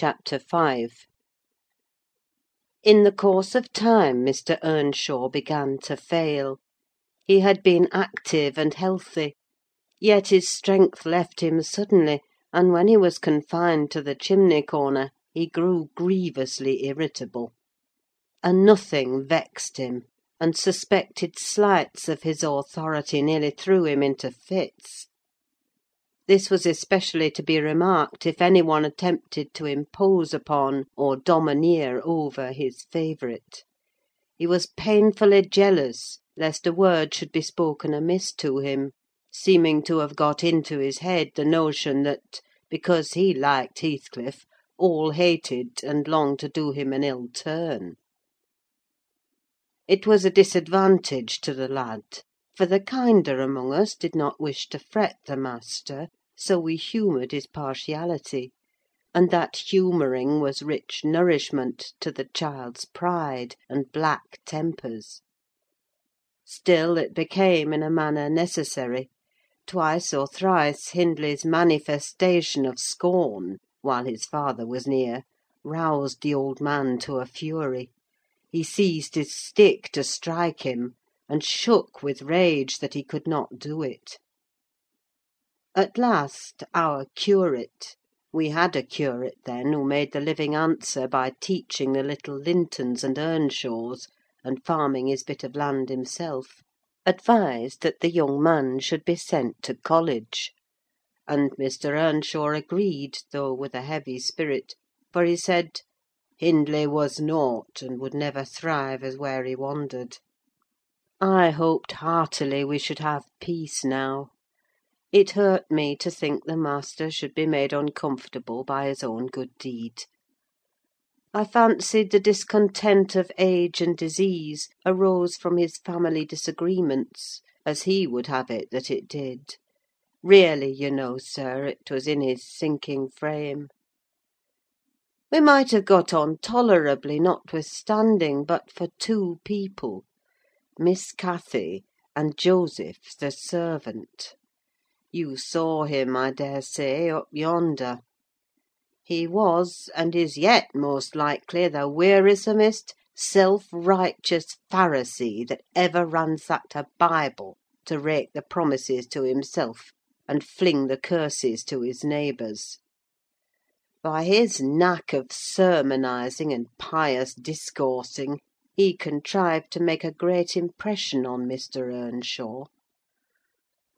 CHAPTER V In the course of time Mr. Earnshaw began to fail. He had been active and healthy; yet his strength left him suddenly, and when he was confined to the chimney corner, he grew grievously irritable. A nothing vexed him, and suspected slights of his authority nearly threw him into fits. This was especially to be remarked if any one attempted to impose upon, or domineer over, his favourite. He was painfully jealous lest a word should be spoken amiss to him; seeming to have got into his head the notion that, because he liked Heathcliff, all hated and longed to do him an ill turn. It was a disadvantage to the lad, for the kinder among us did not wish to fret the master, so we humoured his partiality; and that humouring was rich nourishment to the child's pride and black tempers. Still it became, in a manner, necessary: twice or thrice Hindley's manifestation of scorn, while his father was near, roused the old man to a fury. He seized his stick to strike him, and shook with rage that he could not do it. At last, our curate—we had a curate then, who made the living answer by teaching the little Lintons and Earnshaws, and farming his bit of land himself—advised that the young man should be sent to college; and Mr. Earnshaw agreed, though with a heavy spirit, for he said, "Hindley was naught, and would never thrive as where he wandered." I hoped heartily we should have peace now. It hurt me to think the master should be made uncomfortable by his own good deed. I fancied the discontent of age and disease arose from his family disagreements, as he would have it that it did: really, you know, sir, it was in his sinking frame. We might have got on tolerably, notwithstanding, but for two people—Miss Cathy and Joseph, the servant. You saw him, I dare say, up yonder. He was, and is yet, most likely, the wearisomest, self righteous Pharisee that ever ransacked a Bible to rake the promises to himself, and fling the curses to his neighbours. By his knack of sermonising and pious discoursing, he contrived to make a great impression on Mr. Earnshaw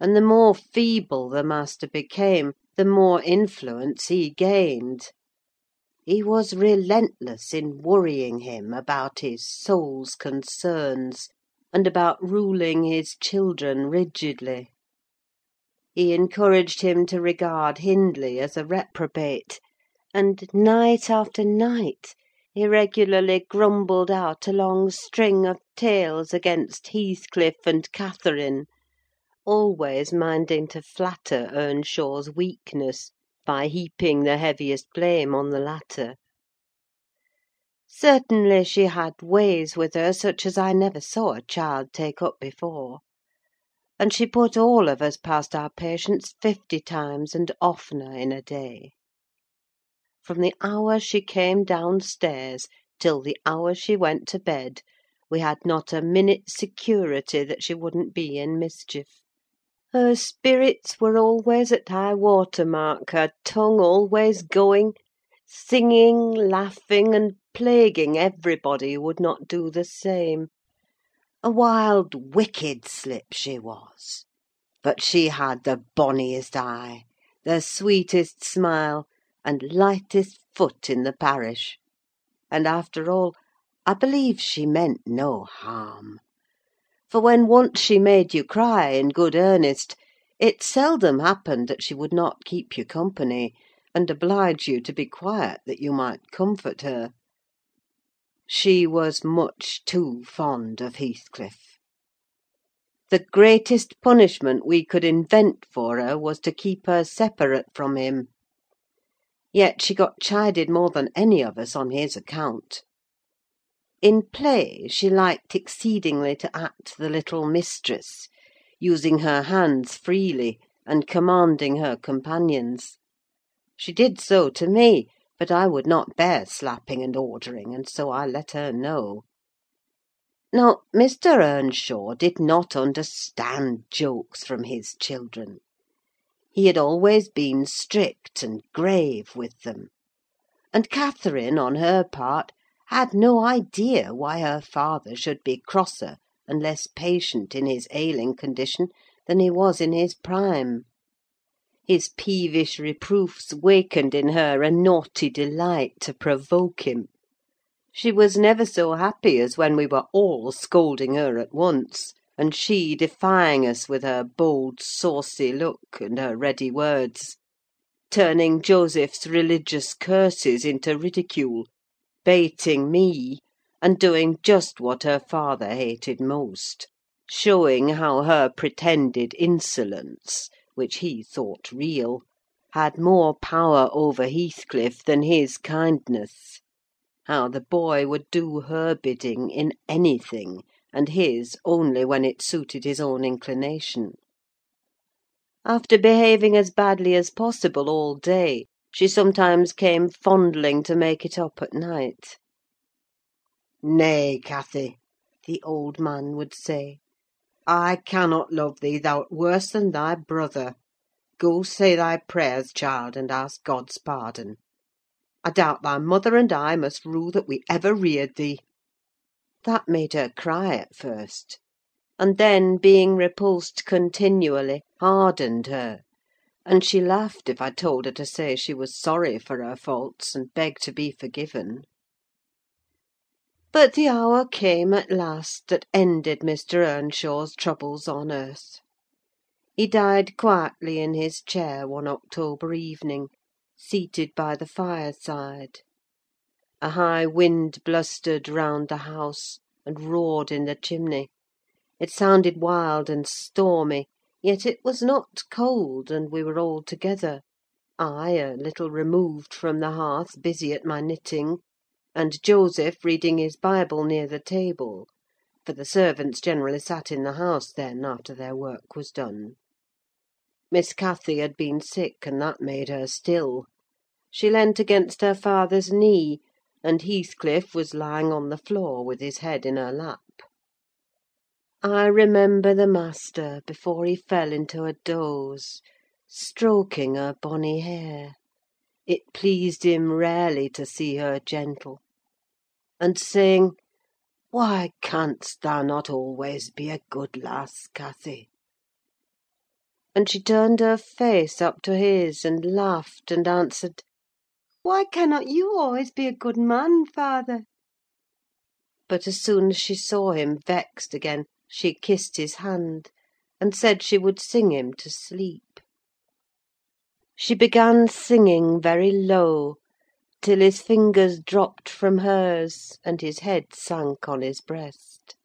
and the more feeble the master became, the more influence he gained. He was relentless in worrying him about his soul's concerns, and about ruling his children rigidly. He encouraged him to regard Hindley as a reprobate, and night after night he regularly grumbled out a long string of tales against Heathcliff and Catherine always minding to flatter Earnshaw's weakness by heaping the heaviest blame on the latter. Certainly she had ways with her such as I never saw a child take up before; and she put all of us past our patience fifty times and oftener in a day. From the hour she came downstairs till the hour she went to bed, we had not a minute's security that she wouldn't be in mischief. Her spirits were always at high water mark, her tongue always going, singing, laughing, and plaguing everybody who would not do the same: a wild, wicked slip she was; but she had the bonniest eye, the sweetest smile, and lightest foot in the parish; and, after all, I believe she meant no harm for when once she made you cry in good earnest, it seldom happened that she would not keep you company, and oblige you to be quiet that you might comfort her. She was much too fond of Heathcliff. The greatest punishment we could invent for her was to keep her separate from him. Yet she got chided more than any of us on his account. In play she liked exceedingly to act the little mistress, using her hands freely, and commanding her companions. She did so to me, but I would not bear slapping and ordering, and so I let her know. Now, Mr. Earnshaw did not understand jokes from his children. He had always been strict and grave with them; and Catherine, on her part, had no idea why her father should be crosser and less patient in his ailing condition than he was in his prime. His peevish reproofs wakened in her a naughty delight to provoke him. She was never so happy as when we were all scolding her at once, and she defying us with her bold, saucy look and her ready words; turning Joseph's religious curses into ridicule, baiting me, and doing just what her father hated most: showing how her pretended insolence, which he thought real, had more power over Heathcliff than his kindness how the boy would do her bidding in anything, and his only when it suited his own inclination. After behaving as badly as possible all day, she sometimes came fondling to make it up at night. "Nay, Cathy," the old man would say, "I cannot love thee: thou'rt worse than thy brother. Go say thy prayers, child, and ask God's pardon. I doubt thy mother and I must rue that we ever reared thee." That made her cry at first; and then, being repulsed continually, hardened her; and she laughed if I told her to say she was sorry for her faults, and begged to be forgiven. But the hour came at last that ended Mr. Earnshaw's troubles on earth. He died quietly in his chair one October evening, seated by the fireside. A high wind blustered round the house, and roared in the chimney: it sounded wild and stormy, yet it was not cold, and we were all together: I a little removed from the hearth, busy at my knitting, and Joseph reading his Bible near the table; for the servants generally sat in the house then, after their work was done. Miss Cathy had been sick, and that made her still. She leant against her father's knee, and Heathcliff was lying on the floor with his head in her lap. I remember the master, before he fell into a doze, stroking her bonny hair (it pleased him rarely to see her gentle), and saying, "Why canst thou not always be a good lass, Cathy?" and she turned her face up to his, and laughed, and answered, "Why cannot you always be a good man, father?" But as soon as she saw him vexed again, she kissed his hand, and said she would sing him to sleep. She began singing very low, till his fingers dropped from hers, and his head sank on his breast.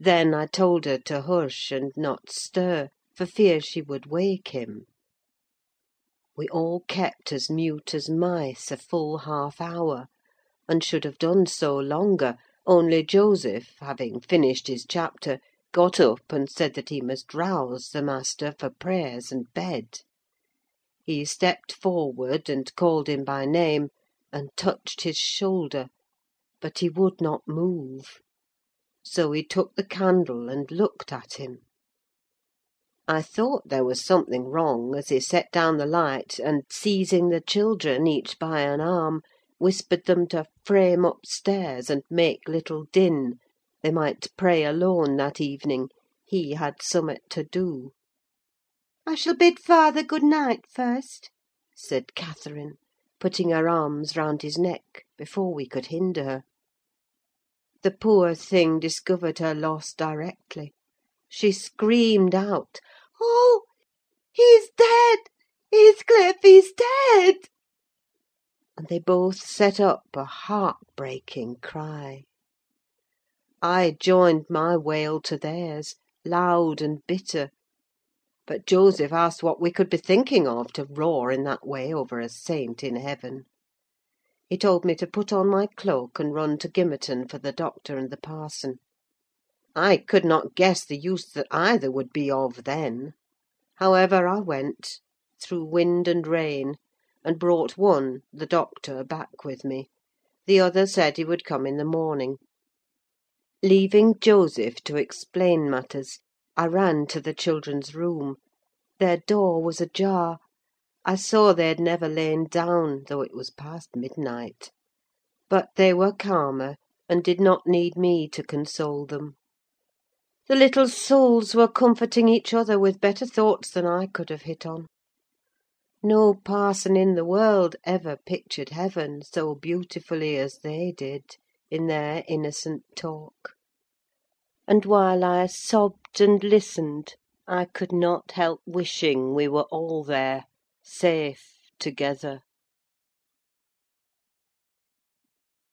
Then I told her to hush, and not stir, for fear she would wake him. We all kept as mute as mice a full half hour, and should have done so longer, only Joseph, having finished his chapter, got up and said that he must rouse the master for prayers and bed. He stepped forward, and called him by name, and touched his shoulder, but he would not move; so he took the candle and looked at him. I thought there was something wrong, as he set down the light, and, seizing the children, each by an arm, whispered them to frame upstairs, and make little din: they might pray alone that evening; he had somewhat to do. "I shall bid father good night first," said Catherine, putting her arms round his neck before we could hinder her. The poor thing discovered her loss directly. She screamed out, "Oh, he's dead! Heathcliff, he's dead!" And they both set up a heart breaking cry. I joined my wail to theirs, loud and bitter; but Joseph asked what we could be thinking of, to roar in that way over a saint in heaven. He told me to put on my cloak and run to Gimmerton for the doctor and the parson. I could not guess the use that either would be of then. However, I went, through wind and rain, and brought one, the doctor, back with me: the other said he would come in the morning. Leaving Joseph to explain matters, I ran to the children's room: their door was ajar; I saw they had never lain down, though it was past midnight. But they were calmer, and did not need me to console them. The little souls were comforting each other with better thoughts than I could have hit on. No parson in the world ever pictured heaven so beautifully as they did, in their innocent talk; and while I sobbed and listened, I could not help wishing we were all there, safe together.